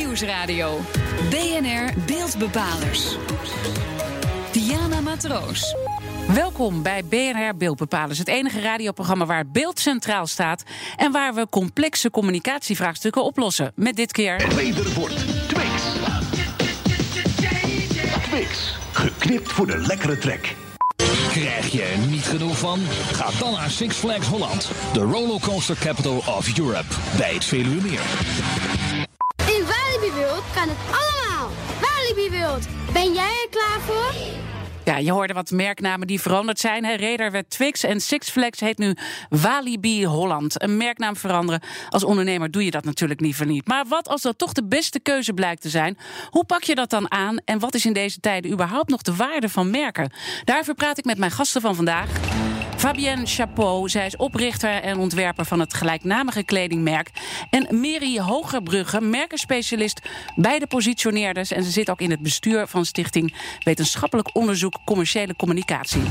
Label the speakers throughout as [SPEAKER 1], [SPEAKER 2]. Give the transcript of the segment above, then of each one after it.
[SPEAKER 1] Nieuwsradio. BNR Beeldbepalers. Diana Matroos.
[SPEAKER 2] Welkom bij BNR Beeldbepalers, het enige radioprogramma waar beeld centraal staat en waar we complexe communicatievraagstukken oplossen. Met dit keer.
[SPEAKER 3] Het wederwoord Twix. Twix, geknipt voor de lekkere trek.
[SPEAKER 4] Krijg je er niet genoeg van? Ga dan naar Six Flags Holland, de rollercoaster capital of Europe, bij het Veluwemeer.
[SPEAKER 5] World kan het allemaal. Walibi World, ben jij er klaar voor?
[SPEAKER 2] Ja, je hoorde wat merknamen die veranderd zijn. Hè. Werd Twix en Six Flags heet nu Walibi Holland. Een merknaam veranderen. Als ondernemer doe je dat natuurlijk liever niet. Maar wat als dat toch de beste keuze blijkt te zijn? Hoe pak je dat dan aan? En wat is in deze tijden überhaupt nog de waarde van merken? Daarover praat ik met mijn gasten van vandaag. Fabienne Chapeau, zij is oprichter en ontwerper van het gelijknamige kledingmerk. En Mary Hogerbrugge, merkenspecialist bij de positioneerders. En ze zit ook in het bestuur van Stichting Wetenschappelijk Onderzoek Commerciële Communicatie.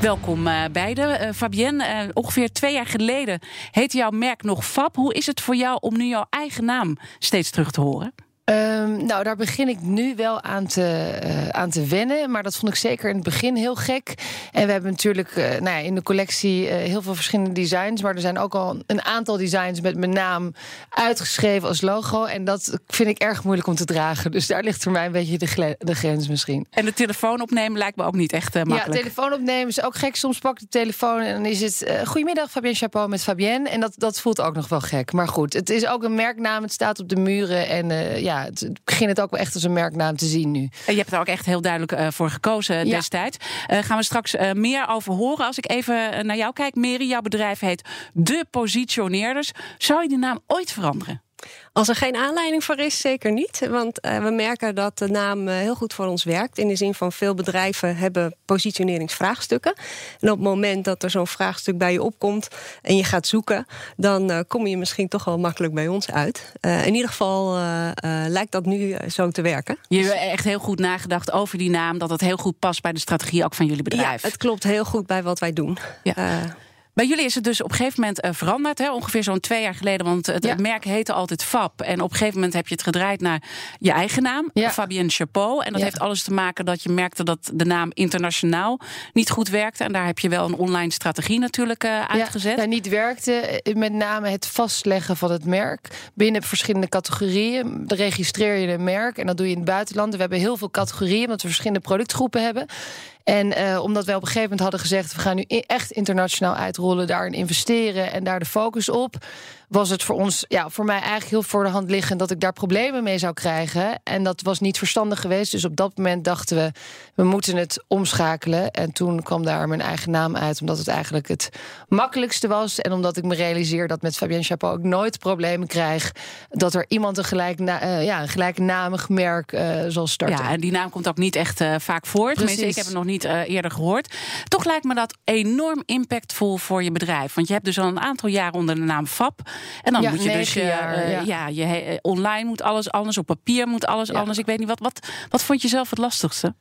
[SPEAKER 2] Welkom uh, beiden. Uh, Fabienne, uh, ongeveer twee jaar geleden heette jouw merk nog FAB. Hoe is het voor jou om nu jouw eigen naam steeds terug te horen?
[SPEAKER 6] Um, nou, daar begin ik nu wel aan te, uh, aan te wennen. Maar dat vond ik zeker in het begin heel gek. En we hebben natuurlijk uh, nou ja, in de collectie uh, heel veel verschillende designs. Maar er zijn ook al een aantal designs met mijn naam uitgeschreven als logo. En dat vind ik erg moeilijk om te dragen. Dus daar ligt voor mij een beetje de, de grens misschien.
[SPEAKER 2] En de telefoon opnemen lijkt me ook niet echt makkelijk.
[SPEAKER 6] Ja, telefoon opnemen is ook gek. Soms pak ik de telefoon en dan is het... Goedemiddag, Fabienne Chapeau met Fabienne. En dat, dat voelt ook nog wel gek. Maar goed, het is ook een merknaam. Het staat op de muren en ja ja, het begint het ook wel echt als een merknaam te zien nu.
[SPEAKER 2] Je hebt er ook echt heel duidelijk uh, voor gekozen ja. destijds. Uh, gaan we straks uh, meer over horen. Als ik even naar jou kijk, Mary, jouw bedrijf heet De Positioneerders. Zou je die naam ooit veranderen?
[SPEAKER 7] Als er geen aanleiding voor is, zeker niet. Want uh, we merken dat de naam uh, heel goed voor ons werkt. In de zin van veel bedrijven hebben positioneringsvraagstukken. En op het moment dat er zo'n vraagstuk bij je opkomt en je gaat zoeken, dan uh, kom je misschien toch wel makkelijk bij ons uit. in ieder geval lijkt dat nu zo te werken.
[SPEAKER 2] Je hebt echt heel goed nagedacht over die naam, dat het heel goed past bij de strategie ook van jullie bedrijf.
[SPEAKER 7] Ja, het klopt heel goed bij wat wij doen.
[SPEAKER 2] Ja. Bij jullie is het dus op een gegeven moment uh, veranderd, hè? ongeveer zo'n twee jaar geleden. Want het, ja. het, merk heette altijd FAB. En op een gegeven moment heb je het gedraaid naar je eigen naam, ja. Fabienne Chapeau. En dat ja. heeft alles te maken dat je merkte dat de naam internationaal niet goed werkte. En daar heb je wel een online strategie natuurlijk uh, uitgezet.
[SPEAKER 6] Ja, niet werkte met name het vastleggen van het merk binnen verschillende categorieën. Dan registreer je een merk en dat doe je in het buitenland. We hebben heel veel categorieën, omdat we verschillende productgroepen hebben. En uh, omdat wij op een gegeven moment hadden gezegd... we gaan nu echt internationaal uitrollen, daarin investeren... en daar de focus op was het voor ons, ja, voor mij eigenlijk heel voor de hand liggend dat ik daar problemen mee zou krijgen. En dat was niet verstandig geweest. Dus op dat moment dachten we, we moeten het omschakelen. En toen kwam daar mijn eigen naam uit, omdat het eigenlijk het makkelijkste was. En omdat ik me realiseer dat met Fabienne Chapeau ook nooit problemen krijg. Dat er iemand een, gelijk uh, ja, een gelijknamig merk uh, zal starten.
[SPEAKER 2] Ja, en die naam komt ook niet echt vaak voor. Tenminste, ik heb het nog niet eerder gehoord. Toch lijkt me dat enorm impactvol voor je bedrijf. Want je hebt dus al een aantal jaren onder de naam FAP. En dan
[SPEAKER 6] ja,
[SPEAKER 2] moet je dus
[SPEAKER 6] jaar,
[SPEAKER 2] uh, ja. je online moet alles anders, op papier moet alles anders. Ik weet niet, wat, wat, wat vond je zelf het lastigste?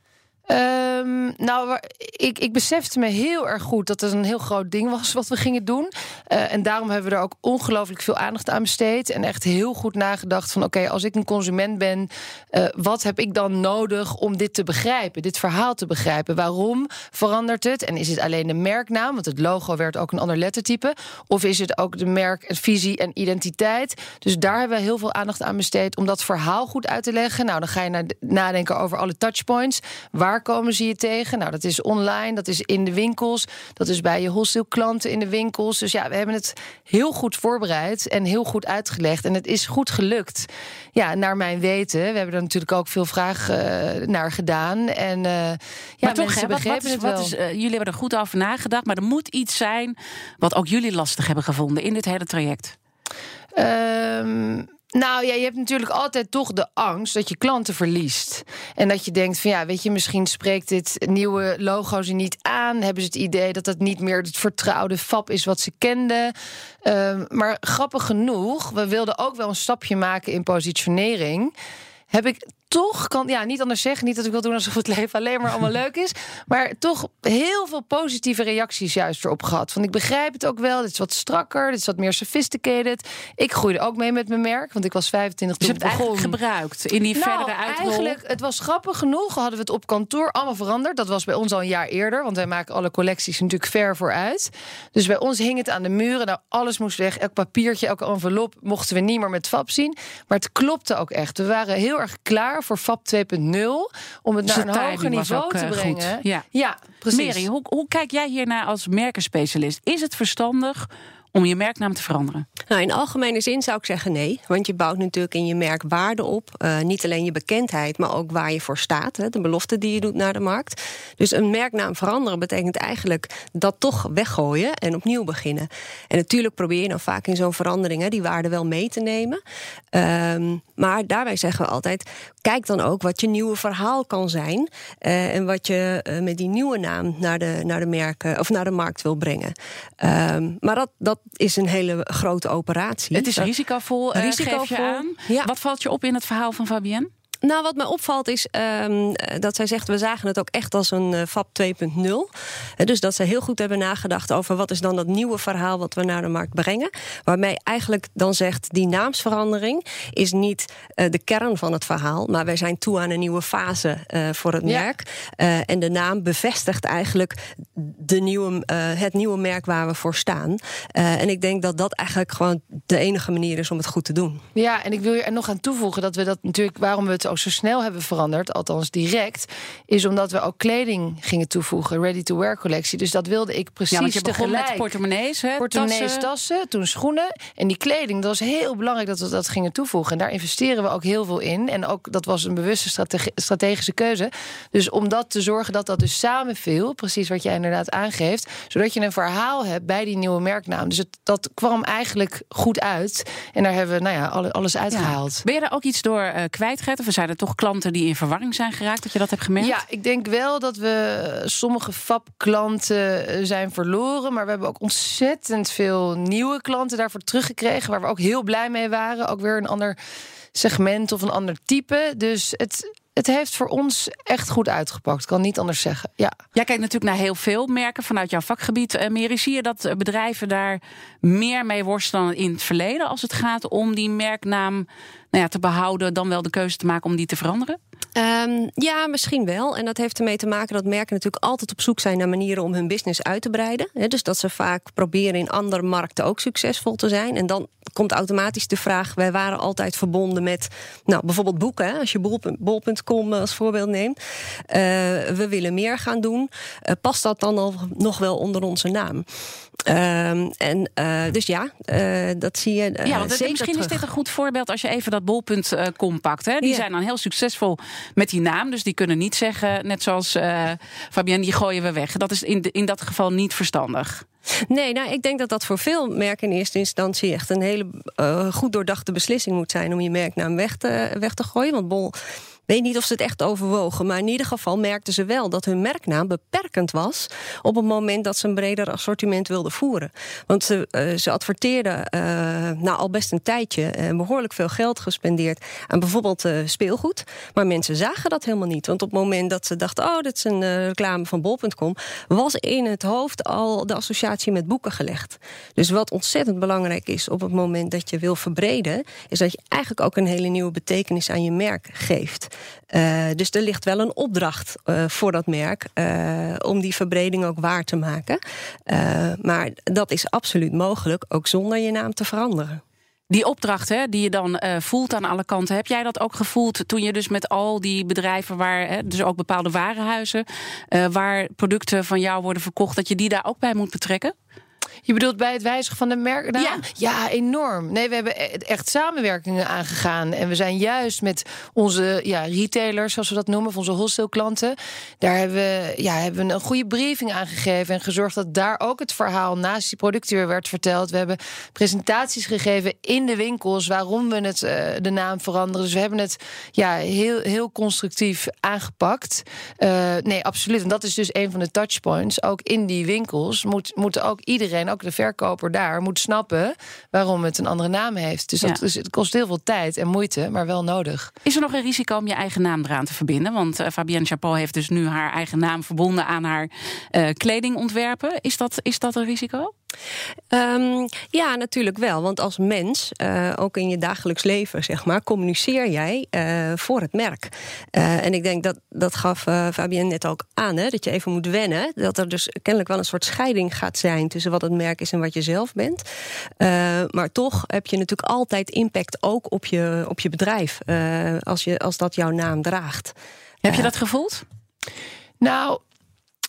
[SPEAKER 6] Um, nou, ik, ik besefte me heel erg goed dat het een heel groot ding was wat we gingen doen. Uh, en daarom hebben we er ook ongelooflijk veel aandacht aan besteed. En echt heel goed nagedacht van oké, als ik een consument ben, uh, wat heb ik dan nodig om dit te begrijpen, dit verhaal te begrijpen? Waarom verandert het? En is het alleen de merknaam, want het logo werd ook een ander lettertype? Of is het ook de merk, visie en identiteit? Dus daar hebben we heel veel aandacht aan besteed om dat verhaal goed uit te leggen. Nou, dan ga je nadenken over alle touchpoints. Waar Waar komen ze je tegen? Nou, dat is online, dat is in de winkels, dat is bij je wholesale klanten in de winkels. Dus ja, we hebben het heel goed voorbereid en heel goed uitgelegd. En het is goed gelukt. Ja, naar mijn weten. We hebben er natuurlijk ook veel vragen uh, naar gedaan. En uh, ja,
[SPEAKER 2] maar toch, hè, wat, wat is, wat is, uh, jullie hebben er goed over nagedacht, maar er moet iets zijn wat ook jullie lastig hebben gevonden in dit hele traject.
[SPEAKER 6] Um, nou ja, je hebt natuurlijk altijd toch de angst dat je klanten verliest. En dat je denkt van ja, weet je, misschien spreekt dit nieuwe logo ze niet aan. Hebben ze het idee dat dat niet meer het vertrouwde FAP is wat ze kenden. Um, maar grappig genoeg, we wilden ook wel een stapje maken in positionering. Heb ik toch kan, ja, niet anders zeggen. Niet dat ik wil doen alsof het leven alleen maar allemaal leuk is. Maar toch heel veel positieve reacties juist erop gehad. Want ik begrijp het ook wel. Dit is wat strakker, dit is wat meer sophisticated. Ik groeide ook mee met mijn merk, want ik was 25
[SPEAKER 2] Dus
[SPEAKER 6] toen
[SPEAKER 2] je hebt het
[SPEAKER 6] begon.
[SPEAKER 2] gebruikt in die
[SPEAKER 6] Nou,
[SPEAKER 2] verdere uitrol.
[SPEAKER 6] eigenlijk, het was grappig genoeg. Hadden we het op kantoor allemaal veranderd. Dat was bij ons al een jaar eerder. Want wij maken alle collecties natuurlijk ver vooruit. Dus bij ons hing het aan de muren. Nou, alles moest weg. Elk papiertje, elke envelop mochten we niet meer met FAP zien. Maar het klopte ook echt. We waren heel erg klaar voor FAP 2.0 om het
[SPEAKER 2] Dus
[SPEAKER 6] naar een hoger
[SPEAKER 2] timing
[SPEAKER 6] niveau te
[SPEAKER 2] eh, goed.
[SPEAKER 6] brengen.
[SPEAKER 2] Ja.
[SPEAKER 6] ja precies.
[SPEAKER 2] Mary, hoe, hoe kijk jij hiernaar als merkenspecialist? Is het verstandig om je merknaam te veranderen?
[SPEAKER 7] Nou, in algemene zin zou ik zeggen nee. Want je bouwt natuurlijk in je merk waarde op. Eh, niet alleen je bekendheid, maar ook waar je voor staat. Hè, de belofte die je doet naar de markt. Dus een merknaam veranderen betekent eigenlijk dat toch weggooien en opnieuw beginnen. En natuurlijk probeer je dan vaak in zo'n verandering hè, die waarde wel mee te nemen. Ehm, maar daarbij zeggen we altijd: kijk dan ook wat je nieuwe verhaal kan zijn. eh, en wat je eh, met die nieuwe naam naar de, naar de merken of naar de markt wil brengen. Ehm, maar dat, dat is een hele grote operatie.
[SPEAKER 2] Het is risicovol, eh, geef je
[SPEAKER 7] Risicovol,
[SPEAKER 2] aan.
[SPEAKER 7] ja.
[SPEAKER 2] Wat valt je op in het verhaal van Fabienne?
[SPEAKER 7] Nou, wat mij opvalt is ehm, eh, dat zij zegt... we zagen het ook echt als een eh, FAP 2.0. Eh, dus dat ze heel goed hebben nagedacht over... wat is dan dat nieuwe verhaal wat we naar de markt brengen. Waarmee eigenlijk dan zegt... die naamsverandering is niet de kern van het verhaal... maar wij zijn toe aan een nieuwe fase voor het merk. En de naam bevestigt eigenlijk de nieuwe, het nieuwe merk waar we voor staan. En ik denk dat dat eigenlijk gewoon de enige manier is om het goed te doen.
[SPEAKER 6] Ja, en ik wil je er nog aan toevoegen dat we dat natuurlijk, waarom we het ook zo snel hebben veranderd, althans direct, is omdat we ook kleding gingen toevoegen, ready-to-wear collectie. Dus dat wilde ik precies
[SPEAKER 2] Ja, want je begon
[SPEAKER 6] tegelijk.
[SPEAKER 2] met portemonnees, hè,
[SPEAKER 6] Portemonnees,
[SPEAKER 2] tassen.
[SPEAKER 6] tassen. toen schoenen. En die kleding, dat was heel belangrijk dat we dat gingen toevoegen. En daar investeren we ook heel veel in. En ook dat was een bewuste strategi- strategische keuze. Dus om dat te zorgen dat dat dus samenviel, precies wat jij inderdaad aangeeft, zodat je een verhaal hebt bij die nieuwe merknaam. Dus het, dat kwam eigenlijk goed uit. En daar hebben we nou ja, alle- alles uitgehaald.
[SPEAKER 2] Ben je daar ook iets door eh kwijtgeraakt? Of zijn er toch klanten die in verwarring zijn geraakt, dat je dat hebt gemerkt?
[SPEAKER 6] Ja, ik denk wel dat we sommige FAP-klanten eh, zijn verloren. Maar we hebben ook ontzettend veel nieuwe klanten daarvoor teruggekregen. Waar we ook heel blij mee waren. Ook weer een ander segment of een ander type. Dus het, het heeft voor ons echt goed uitgepakt. Kan niet anders zeggen. Ja.
[SPEAKER 2] Jij kijkt natuurlijk naar heel veel merken vanuit jouw vakgebied. Mary, zie je dat bedrijven daar meer mee worstelen dan in het verleden... als het gaat om die merknaam nou ja, te behouden... dan wel de keuze te maken om die te veranderen?
[SPEAKER 7] Ehm, ja, misschien wel. En dat heeft ermee te maken dat merken natuurlijk altijd op zoek zijn naar manieren om hun business uit te breiden. Hè, dus dat ze vaak proberen in andere markten ook succesvol te zijn. En dan komt automatisch de vraag: wij waren altijd verbonden met, nou, bijvoorbeeld boeken. Als je bol- bol.com als voorbeeld neemt. Eh, we willen meer gaan doen. Eh, past dat dan al nog wel onder onze naam? Ehm, en eh, dus ja, eh, dat zie je. eh,
[SPEAKER 2] ja, want
[SPEAKER 7] zeker
[SPEAKER 2] misschien is dit een goed voorbeeld als je even dat bol.com pakt. Hè? Die zijn dan heel succesvol met die naam. Dus die kunnen niet zeggen, net zoals Fabienne, die gooien we weg. Dat is in, de- in dat geval niet verstandig.
[SPEAKER 7] Nee, nou, ik denk dat dat voor veel merken in eerste instantie echt een hele goed doordachte beslissing moet zijn om je merknaam weg te, weg te gooien. Want Bol weet niet of ze het echt overwogen, maar in ieder geval merkten ze wel dat hun merknaam beperkend was op het moment dat ze een breder assortiment wilden voeren. Want ze, eh, ze adverteerden eh, nou, al best een tijdje en behoorlijk veel geld gespendeerd aan bijvoorbeeld eh, speelgoed. Maar mensen zagen dat helemaal niet. Want op het moment dat ze dachten, oh, dit is een eh, reclame van bol.com, was in het hoofd al de associatie met boeken gelegd. Dus wat ontzettend belangrijk is op het moment dat je wil verbreden, is dat je eigenlijk ook een hele nieuwe betekenis aan je merk geeft. Eh, dus er ligt wel een opdracht eh, voor dat merk eh, om die verbreding ook waar te maken. Maar dat is absoluut mogelijk, ook zonder je naam te veranderen.
[SPEAKER 2] Die opdracht hè, die je dan voelt aan alle kanten, heb jij dat ook gevoeld toen je dus met al die bedrijven waar, hè, dus ook bepaalde warenhuizen, waar producten van jou worden verkocht, dat je die daar ook bij moet betrekken?
[SPEAKER 6] Je bedoelt bij het wijzigen van de merknaam?
[SPEAKER 2] Ja.
[SPEAKER 6] ja, enorm. Nee, we hebben e- echt samenwerkingen aangegaan. En we zijn juist met onze ja, retailers, zoals we dat noemen, of onze wholesale klanten. Daar hebben we, ja, hebben we een goede briefing aangegeven. En gezorgd dat daar ook het verhaal naast die producten weer werd verteld. We hebben presentaties gegeven in de winkels waarom we het, eh, de naam veranderen. Dus we hebben het ja, heel, heel constructief aangepakt. Eh, nee, absoluut. En dat is dus een van de touchpoints. Ook in die winkels moet, moet ook iedereen iedereen, ook de verkoper daar, moet snappen waarom het een andere naam heeft. Dus, dat,
[SPEAKER 2] Ja.
[SPEAKER 6] dus het kost heel veel tijd en moeite, maar wel nodig.
[SPEAKER 2] Is er nog een risico om je eigen naam eraan te verbinden? Want eh, Fabienne Chapeau heeft dus nu haar eigen naam verbonden aan haar eh, kledingontwerpen. Is dat, is dat een risico?
[SPEAKER 7] Ehm, ja, natuurlijk wel. Want als mens, eh, ook in je dagelijks leven, zeg maar, communiceer jij eh, voor het merk. Eh, en ik denk dat dat gaf Fabienne net ook aan, hè, dat je even moet wennen. Dat er dus kennelijk wel een soort scheiding gaat zijn tussen wat het merk is en wat je zelf bent. Maar toch heb je natuurlijk altijd impact ook op je, op je bedrijf. als, je, als dat jouw naam draagt.
[SPEAKER 2] Heb je dat gevoeld?
[SPEAKER 6] Nou,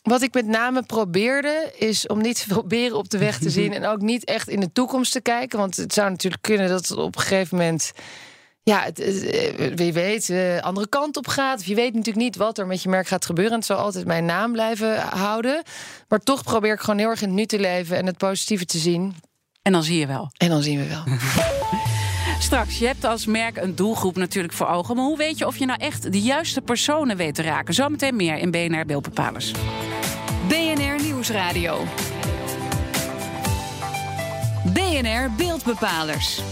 [SPEAKER 6] wat ik met name probeerde, is om niet te veel beren op de weg te zien. en ook niet echt in de toekomst te kijken. Want het zou natuurlijk kunnen dat het op een gegeven moment. Ja, het, het, eh, wie weet, de andere kant op gaat. Of je weet natuurlijk niet wat er met je merk gaat gebeuren. En het zal altijd mijn naam blijven houden. Maar toch probeer ik gewoon heel erg in het nu te leven en het positieve te zien.
[SPEAKER 2] En dan zie je wel.
[SPEAKER 6] En dan zien we wel.
[SPEAKER 2] Straks, je hebt als merk een doelgroep natuurlijk voor ogen. Maar hoe weet je of je nou echt de juiste personen weet te raken? Zometeen meer in BNR Beeldbepalers.
[SPEAKER 1] BNR Nieuwsradio. BNR Beeldbepalers.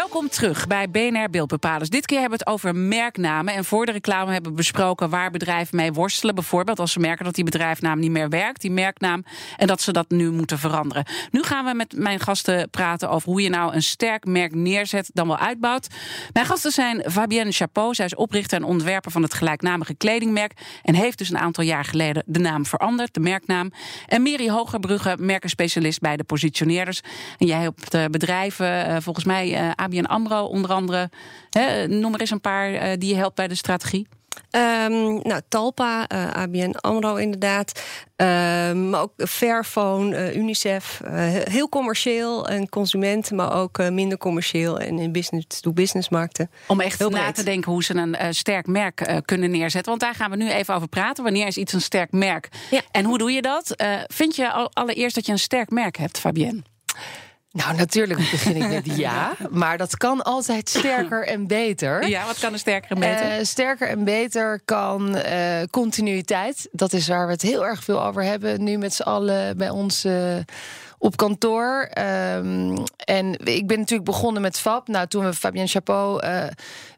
[SPEAKER 2] Welkom terug bij BNR Beeldbepalers. Dit keer hebben we het over merknamen. En voor de reclame hebben we besproken waar bedrijven mee worstelen. Bijvoorbeeld als ze merken dat die bedrijfnaam niet meer werkt, die merknaam. En dat ze dat nu moeten veranderen. Nu gaan we met mijn gasten praten over hoe je nou een sterk merk neerzet, dan wel uitbouwt. Mijn gasten zijn Fabienne Chapeau. Zij is oprichter en ontwerper van het gelijknamige kledingmerk. En heeft dus een aantal jaar geleden de naam veranderd, de merknaam. En Miri Hogerbrugge, merkenspecialist bij de positioneerders. En jij helpt eh, bedrijven, eh, volgens mij eh ABN AMRO onder andere. Hè, noem er eens een paar eh, die je helpt bij de strategie.
[SPEAKER 7] Ehm, nou, Talpa, eh, ABN AMRO inderdaad. Ehm, maar ook Fairphone, eh, UNICEF. heel commercieel en consument, maar ook minder commercieel en in business-to-business markten.
[SPEAKER 2] Om echt
[SPEAKER 7] Heel
[SPEAKER 2] na
[SPEAKER 7] breed.
[SPEAKER 2] te denken hoe ze een sterk merk kunnen neerzetten. Want daar gaan we nu even over praten. Wanneer is iets een sterk merk?
[SPEAKER 7] Ja.
[SPEAKER 2] En hoe doe je dat? Vind je al- allereerst dat je een sterk merk hebt, Fabienne?
[SPEAKER 6] Nou, natuurlijk begin ik met ja. Maar dat kan altijd sterker en beter.
[SPEAKER 2] Ja, wat kan een sterker en beter?
[SPEAKER 6] Eh, sterker en beter kan eh, continuïteit. Dat is waar we het heel erg veel over hebben nu met z'n allen bij ons eh, op kantoor. Ehm, en ik ben natuurlijk begonnen met FAB. Nou, toen we Fabienne Chapeau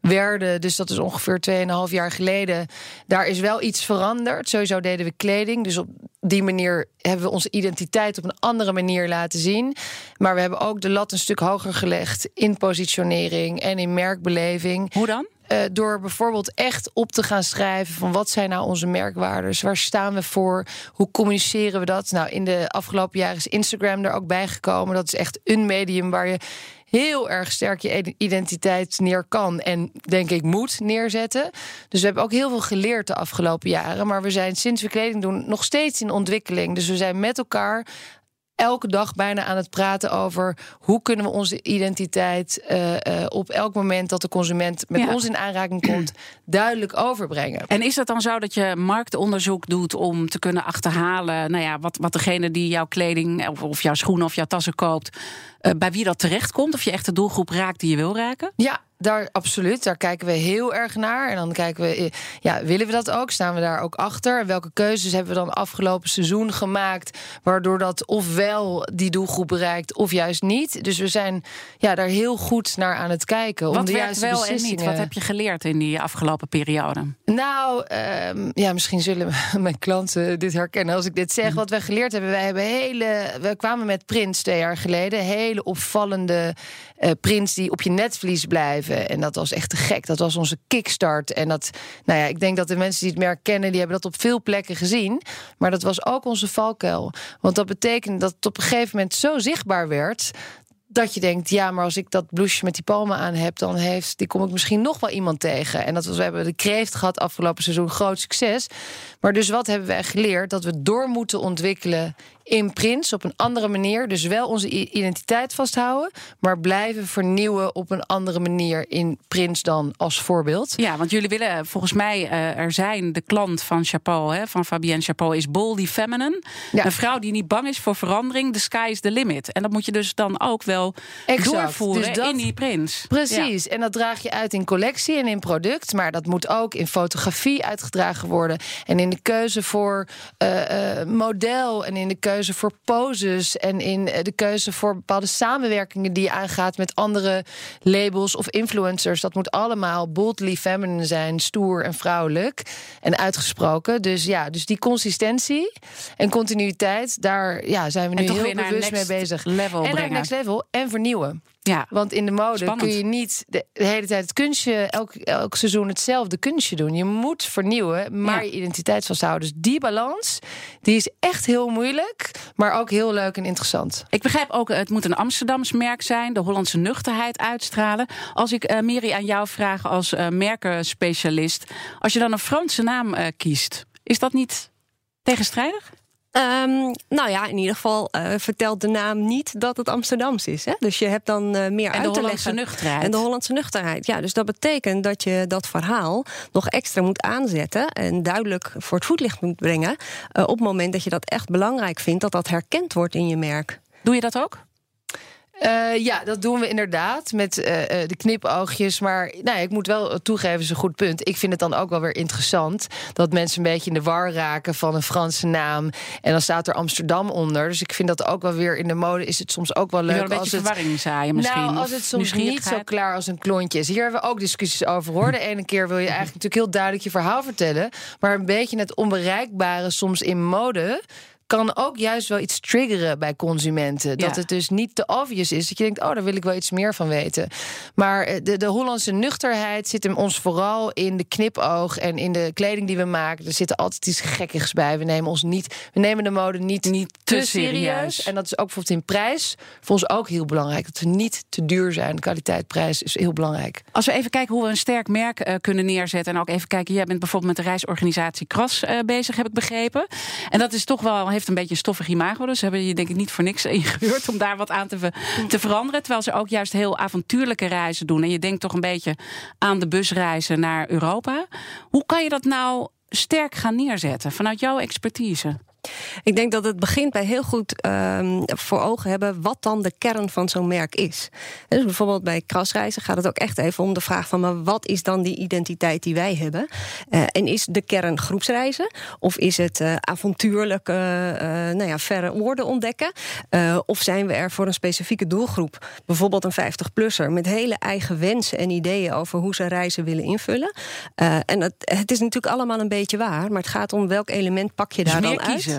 [SPEAKER 6] werden, dus dat is ongeveer 2,5 jaar geleden. Daar is wel iets veranderd. Sowieso deden we kleding. Dus op die manier hebben we onze identiteit op een andere manier laten zien. Maar we hebben ook de lat een stuk hoger gelegd in positionering en in merkbeleving.
[SPEAKER 2] hoe dan?
[SPEAKER 6] Eh, door bijvoorbeeld echt op te gaan schrijven van wat zijn nou onze merkwaardes, waar staan we voor, hoe communiceren we dat? Nou, in de afgelopen jaren is Instagram er ook bijgekomen. Dat is echt een medium waar je heel erg sterk je identiteit neer kan en denk ik moet neerzetten. Dus we hebben ook heel veel geleerd de afgelopen jaren, maar we zijn sinds we kleding doen nog steeds in ontwikkeling. Dus we zijn met elkaar elke dag bijna aan het praten over hoe kunnen we onze identiteit eh, op elk moment dat de consument met
[SPEAKER 2] Ja.
[SPEAKER 6] ons in aanraking komt, duidelijk overbrengen.
[SPEAKER 2] En is het dan zo dat je marktonderzoek doet om te kunnen achterhalen, nou ja, wat, wat degene die jouw kleding of, of jouw schoenen of jouw tassen koopt, eh, bij wie dat terechtkomt? Of je echt de doelgroep raakt die je wil raken?
[SPEAKER 6] Ja, daar absoluut. Daar kijken we heel erg naar. En dan kijken we, ja, willen we dat ook? Staan we daar ook achter? En welke keuzes hebben we dan afgelopen seizoen gemaakt, waardoor dat ofwel die doelgroep bereikt of juist niet? Dus we zijn ja, daar heel goed naar aan het kijken. om
[SPEAKER 2] Wat
[SPEAKER 6] de
[SPEAKER 2] werkt
[SPEAKER 6] juiste
[SPEAKER 2] wel en niet?
[SPEAKER 6] beslissingen-
[SPEAKER 2] Wat heb je geleerd in die afgelopen periode?
[SPEAKER 6] Nou, ehm, ja, misschien zullen mijn klanten dit herkennen als ik dit zeg. Wat wij geleerd hebben, wij hebben hele. We kwamen met prints twee jaar geleden. Hele opvallende prints die op je netvlies blijven. En dat was echt te gek. Dat was onze kickstart. En dat, nou ja, ik denk dat de mensen die het merk kennen, die hebben dat op veel plekken gezien. Maar dat was ook onze valkuil. Want dat betekent dat het op een gegeven moment zo zichtbaar werd dat je denkt, ja, maar als ik dat blouseje met die palmen aan heb, dan heeft, die kom ik misschien nog wel iemand tegen. En dat was, we hebben de kreeft gehad afgelopen seizoen, groot succes. Maar dus wat hebben wij geleerd? Dat we door moeten ontwikkelen in prints op een andere manier. Dus wel onze identiteit vasthouden, maar blijven vernieuwen op een andere manier in prints dan als voorbeeld.
[SPEAKER 2] Ja, want jullie willen volgens mij eh, er zijn de klant van Chapeau, hè, van Fabienne Chapeau, is boldly feminine.
[SPEAKER 6] Ja.
[SPEAKER 2] Een vrouw die niet bang is voor verandering. The sky is the limit. En dat moet je dus dan ook wel
[SPEAKER 6] Exact.
[SPEAKER 2] doorvoeren
[SPEAKER 6] Dus dat-
[SPEAKER 2] in die prints.
[SPEAKER 6] Precies, en dat draag je uit in collectie en in product, maar dat moet ook in fotografie uitgedragen worden en in de keuze voor eh, eh, model en in de keuze keuze voor poses en in eh, de keuze voor bepaalde samenwerkingen die je aangaat met andere labels of influencers. Dat moet allemaal boldly feminine zijn, stoer en vrouwelijk en uitgesproken. Dus ja, dus die consistentie en continuïteit, daar ja, zijn we nu heel bewust mee bezig.
[SPEAKER 2] level
[SPEAKER 6] en naar next level en vernieuwen.
[SPEAKER 2] Ja.
[SPEAKER 6] Want in de mode
[SPEAKER 2] Spannend.
[SPEAKER 6] kun je niet de, hele tijd het kunstje, elk, elk seizoen hetzelfde kunstje doen. Je moet vernieuwen, maar
[SPEAKER 2] Ja.
[SPEAKER 6] je identiteit vasthouden. Dus die balans, die is echt heel moeilijk, maar ook heel leuk en interessant.
[SPEAKER 2] Ik begrijp ook, het moet een Amsterdams merk zijn, de Hollandse nuchterheid uitstralen. Als ik, eh Miri, aan jou vraag als eh merkenspecialist, als je dan een Franse naam eh, kiest, is dat niet tegenstrijdig?
[SPEAKER 7] Ehm, nou ja, in ieder geval eh, vertelt de naam niet dat het Amsterdams is. Hè? Dus je hebt dan eh, meer
[SPEAKER 2] En
[SPEAKER 7] uit
[SPEAKER 2] de
[SPEAKER 7] te
[SPEAKER 2] Hollandse
[SPEAKER 7] leggen.
[SPEAKER 2] nuchterheid.
[SPEAKER 7] En de Hollandse nuchterheid. Ja, dus dat betekent dat je dat verhaal nog extra moet aanzetten en duidelijk voor het voetlicht moet brengen. eh, op het moment dat je dat echt belangrijk vindt, dat dat herkend wordt in je merk.
[SPEAKER 2] Doe je dat ook?
[SPEAKER 6] Eh, ja, dat doen we inderdaad met eh, eh, de knipoogjes. Maar nou, ik moet wel toegeven, is een goed punt. Ik vind het dan ook wel weer interessant dat mensen een beetje in de war raken van een Franse naam. En dan staat er Amsterdam onder. Dus ik vind dat ook wel weer in de mode is het soms ook wel leuk
[SPEAKER 2] wil een
[SPEAKER 6] als
[SPEAKER 2] beetje
[SPEAKER 6] het
[SPEAKER 2] verwarring zaaien misschien?
[SPEAKER 6] Nou, als het soms niet zo klaar als een klontje is. Hier hebben we ook discussies over hoor. De ene keer wil je eigenlijk natuurlijk heel duidelijk je verhaal vertellen. Maar een beetje het onbereikbare soms in mode kan ook juist wel iets triggeren bij consumenten. Dat
[SPEAKER 2] Ja.
[SPEAKER 6] het dus niet te obvious is. Dat je denkt, oh, daar wil ik wel iets meer van weten. Maar eh, de, de Hollandse nuchterheid zit hem ons vooral in de knipoog... en in de kleding die we maken. Er zit altijd iets gekkigs bij. We nemen, ons niet, we nemen de mode niet,
[SPEAKER 2] Niet
[SPEAKER 6] te,
[SPEAKER 2] te
[SPEAKER 6] serieus.
[SPEAKER 2] serieus.
[SPEAKER 6] En dat is ook bijvoorbeeld in prijs voor ons ook heel belangrijk. Dat we niet te duur zijn. Kwaliteit, prijs is heel belangrijk.
[SPEAKER 2] Als we even kijken hoe we een sterk merk eh, kunnen neerzetten. En ook even kijken, jij bent bijvoorbeeld met de reisorganisatie Kras eh, bezig, heb ik begrepen. En dat is toch wel, heeft een beetje een stoffig imago. Dus ze hebben je denk ik niet voor niks ingehuurd om daar wat aan te, te veranderen. Terwijl ze ook juist heel avontuurlijke reizen doen. En je denkt toch een beetje aan de busreizen naar Europa. Hoe kan je dat nou sterk gaan neerzetten vanuit jouw expertise?
[SPEAKER 7] Ik denk dat het begint bij heel goed ehm, voor ogen hebben wat dan de kern van zo'n merk is. Dus bijvoorbeeld bij krasreizen gaat het ook echt even om de vraag van maar wat is dan die identiteit die wij hebben? Eh, en is de kern groepsreizen? Of is het eh, avontuurlijk eh, nou ja, verre oorden ontdekken? Of zijn we er voor een specifieke doelgroep? Bijvoorbeeld een 50-plusser met hele eigen wensen en ideeën over hoe ze reizen willen invullen. En het, het is natuurlijk allemaal een beetje waar, maar het gaat om welk element pak je
[SPEAKER 2] Dus
[SPEAKER 7] daar dan uit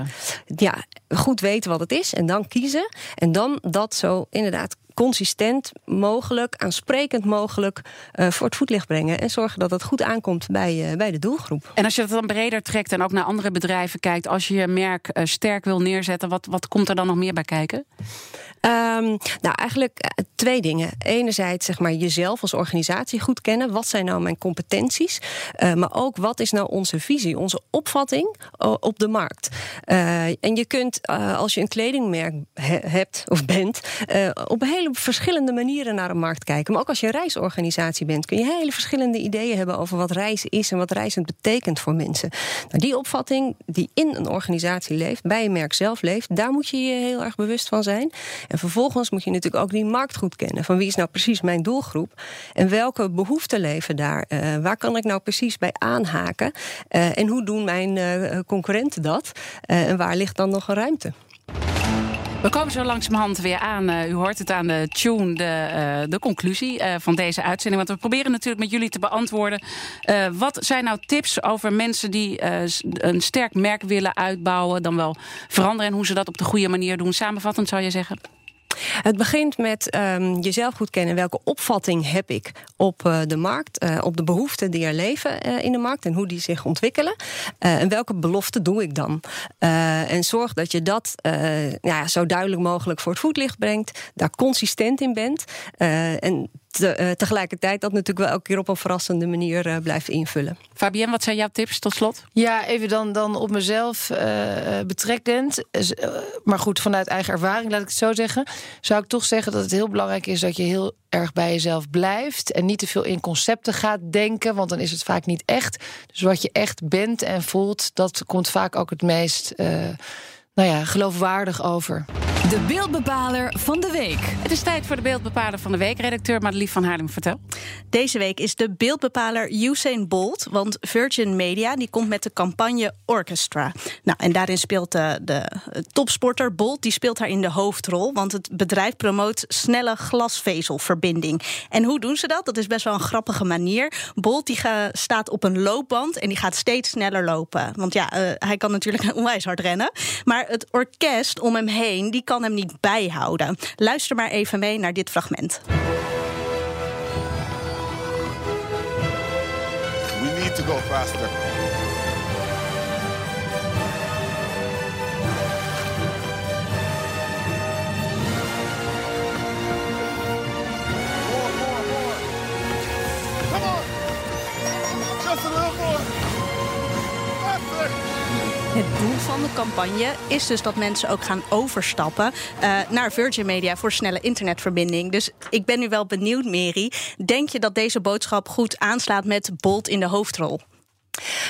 [SPEAKER 7] ja, goed weten wat het is en dan kiezen. En dan dat zo inderdaad consistent mogelijk, aansprekend mogelijk eh, voor het voetlicht brengen. En zorgen dat het goed aankomt bij, eh, bij de doelgroep.
[SPEAKER 2] En als je dat dan breder trekt en ook naar andere bedrijven kijkt, als je je merk eh, sterk wil neerzetten, wat, wat komt er dan nog meer bij kijken?
[SPEAKER 7] Ehm, nou, eigenlijk twee dingen. Enerzijds zeg maar jezelf als organisatie goed kennen. Wat zijn nou mijn competenties? Maar ook wat is nou onze visie, onze opvatting op de markt? En je kunt, als je een kledingmerk he- hebt of bent, op hele verschillende manieren naar een markt kijken. Maar ook als je reisorganisatie bent, kun je hele verschillende ideeën hebben over wat reizen is en wat reizen betekent voor mensen. Nou, die opvatting die in een organisatie leeft, bij een merk zelf leeft, daar moet je je heel erg bewust van zijn. En vervolgens moet je natuurlijk ook die markt goed kennen. Van wie is nou precies mijn doelgroep? En welke behoeften leven daar? Eh, waar kan ik nou precies bij aanhaken? Eh, en hoe doen mijn eh, concurrenten dat? En waar ligt dan nog een ruimte?
[SPEAKER 2] We komen zo langzamerhand weer aan. Eh, u hoort het aan de tune, de, eh, de conclusie eh, van deze uitzending. Want we proberen natuurlijk met jullie te beantwoorden. wat zijn nou tips over mensen die een sterk merk willen uitbouwen, dan wel veranderen en hoe ze dat op de goede manier doen? Samenvattend zou je zeggen.
[SPEAKER 7] Het begint met ehm, jezelf goed kennen. Welke opvatting heb ik op eh, de markt? eh, op de behoeften die er leven eh, in de markt en hoe die zich ontwikkelen. En welke belofte doe ik dan? En zorg dat je dat nou ja, zo duidelijk mogelijk voor het voetlicht brengt. Daar consistent in bent. en te- eh, tegelijkertijd dat natuurlijk wel elke keer op een verrassende manier eh, blijft invullen.
[SPEAKER 2] Fabienne, wat zijn jouw tips tot slot?
[SPEAKER 6] Ja, even dan, dan op mezelf eh, betrekkend. Maar goed, vanuit eigen ervaring, laat ik het zo zeggen. Zou ik toch zeggen dat het heel belangrijk is dat je heel erg bij jezelf blijft. En niet te veel in concepten gaat denken, want dan is het vaak niet echt. Dus wat je echt bent en voelt, dat komt vaak ook het meest. Eh, nou ja, geloofwaardig over.
[SPEAKER 1] De beeldbepaler van de week.
[SPEAKER 2] Het is tijd voor de beeldbepaler van de week. Redacteur Madelief van Haarlem, vertel.
[SPEAKER 8] Deze week is de beeldbepaler Usain Bolt. Want Virgin Media die komt met de campagne Orchestra. Nou, en daarin speelt de, de topsporter Bolt die speelt daar in de hoofdrol. Want het bedrijf promoot snelle glasvezelverbinding. En hoe doen ze dat? Dat is best wel een grappige manier. Bolt die ga, staat op een loopband en die gaat steeds sneller lopen. Want ja, uh, hij kan natuurlijk onwijs hard rennen. Maar het orkest om hem heen, die kan hem niet bijhouden. Luister maar even mee naar dit fragment.
[SPEAKER 9] We need to go faster.
[SPEAKER 8] Doel van de campagne is dus dat mensen ook gaan overstappen uh, naar Virgin Media voor snelle internetverbinding. Dus ik ben nu wel benieuwd, Mary. Denk je dat deze boodschap goed aanslaat met Bolt in de hoofdrol?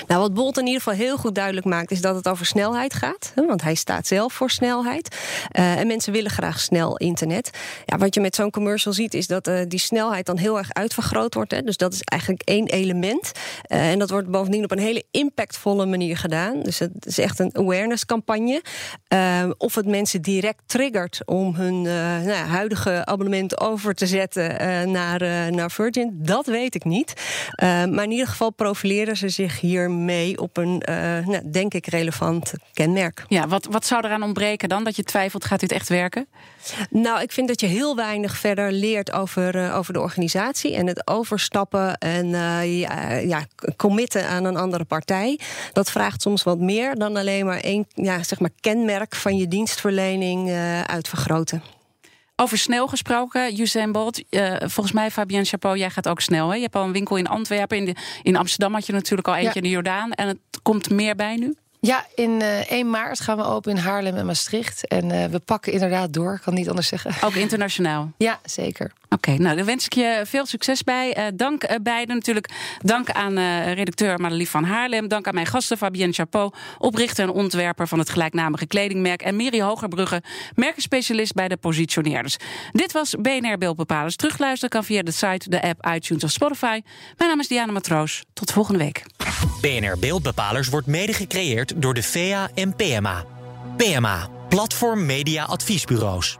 [SPEAKER 7] Nou, wat Bolt in ieder geval heel goed duidelijk maakt, is dat het over snelheid gaat. Want hij staat zelf voor snelheid. Uh, en mensen willen graag snel internet. Ja, wat je met zo'n commercial ziet, is dat uh, die snelheid dan heel erg uitvergroot wordt. Hè. Dus dat is eigenlijk één element. Uh, en dat wordt bovendien op een hele impactvolle manier gedaan. Dus het is echt een awareness campagne. of het mensen direct triggert om hun nou, huidige abonnement over te zetten naar, naar Virgin, dat weet ik niet. maar in ieder geval profileren ze zich hiermee op een, uh, nou, denk ik, relevant kenmerk.
[SPEAKER 2] Ja, wat, wat zou eraan ontbreken dan? Dat je twijfelt, gaat dit echt werken?
[SPEAKER 7] Nou, ik vind dat je heel weinig verder leert over, uh, over de organisatie en het overstappen en uh, ja, ja, committen aan een andere partij. Dat vraagt soms wat meer dan alleen maar één ja, zeg maar kenmerk van je dienstverlening uitvergroten.
[SPEAKER 2] Over snel gesproken, Usain Bolt. Uh, volgens mij, Fabienne Chapeau, jij gaat ook snel. Hè? Je hebt al een winkel in Antwerpen. In, de, in Amsterdam had je natuurlijk al eentje ja. in de Jordaan. En het komt meer bij nu?
[SPEAKER 6] Ja, in uh, 1 maart gaan we open in Haarlem en Maastricht. En uh, we pakken inderdaad door, kan niet anders zeggen.
[SPEAKER 2] Ook internationaal?
[SPEAKER 6] Ja, zeker.
[SPEAKER 2] Oké, okay, nou, daar wens ik je veel succes bij. Uh, dank uh, beiden natuurlijk. Dank aan uh, redacteur Madelief van Haarlem. Dank aan mijn gasten Fabienne Chapeau, oprichter en ontwerper van het gelijknamige kledingmerk. En Miri Hogerbrugge, merkenspecialist bij de Positioneerders. Dit was BNR Beeldbepalers. Terugluisteren kan via de site, de app, iTunes of Spotify. Mijn naam is Diana Matroos. Tot volgende week.
[SPEAKER 10] BNR Beeldbepalers wordt mede gecreëerd door de VEA en PMA. PMA, Platform Media Adviesbureaus.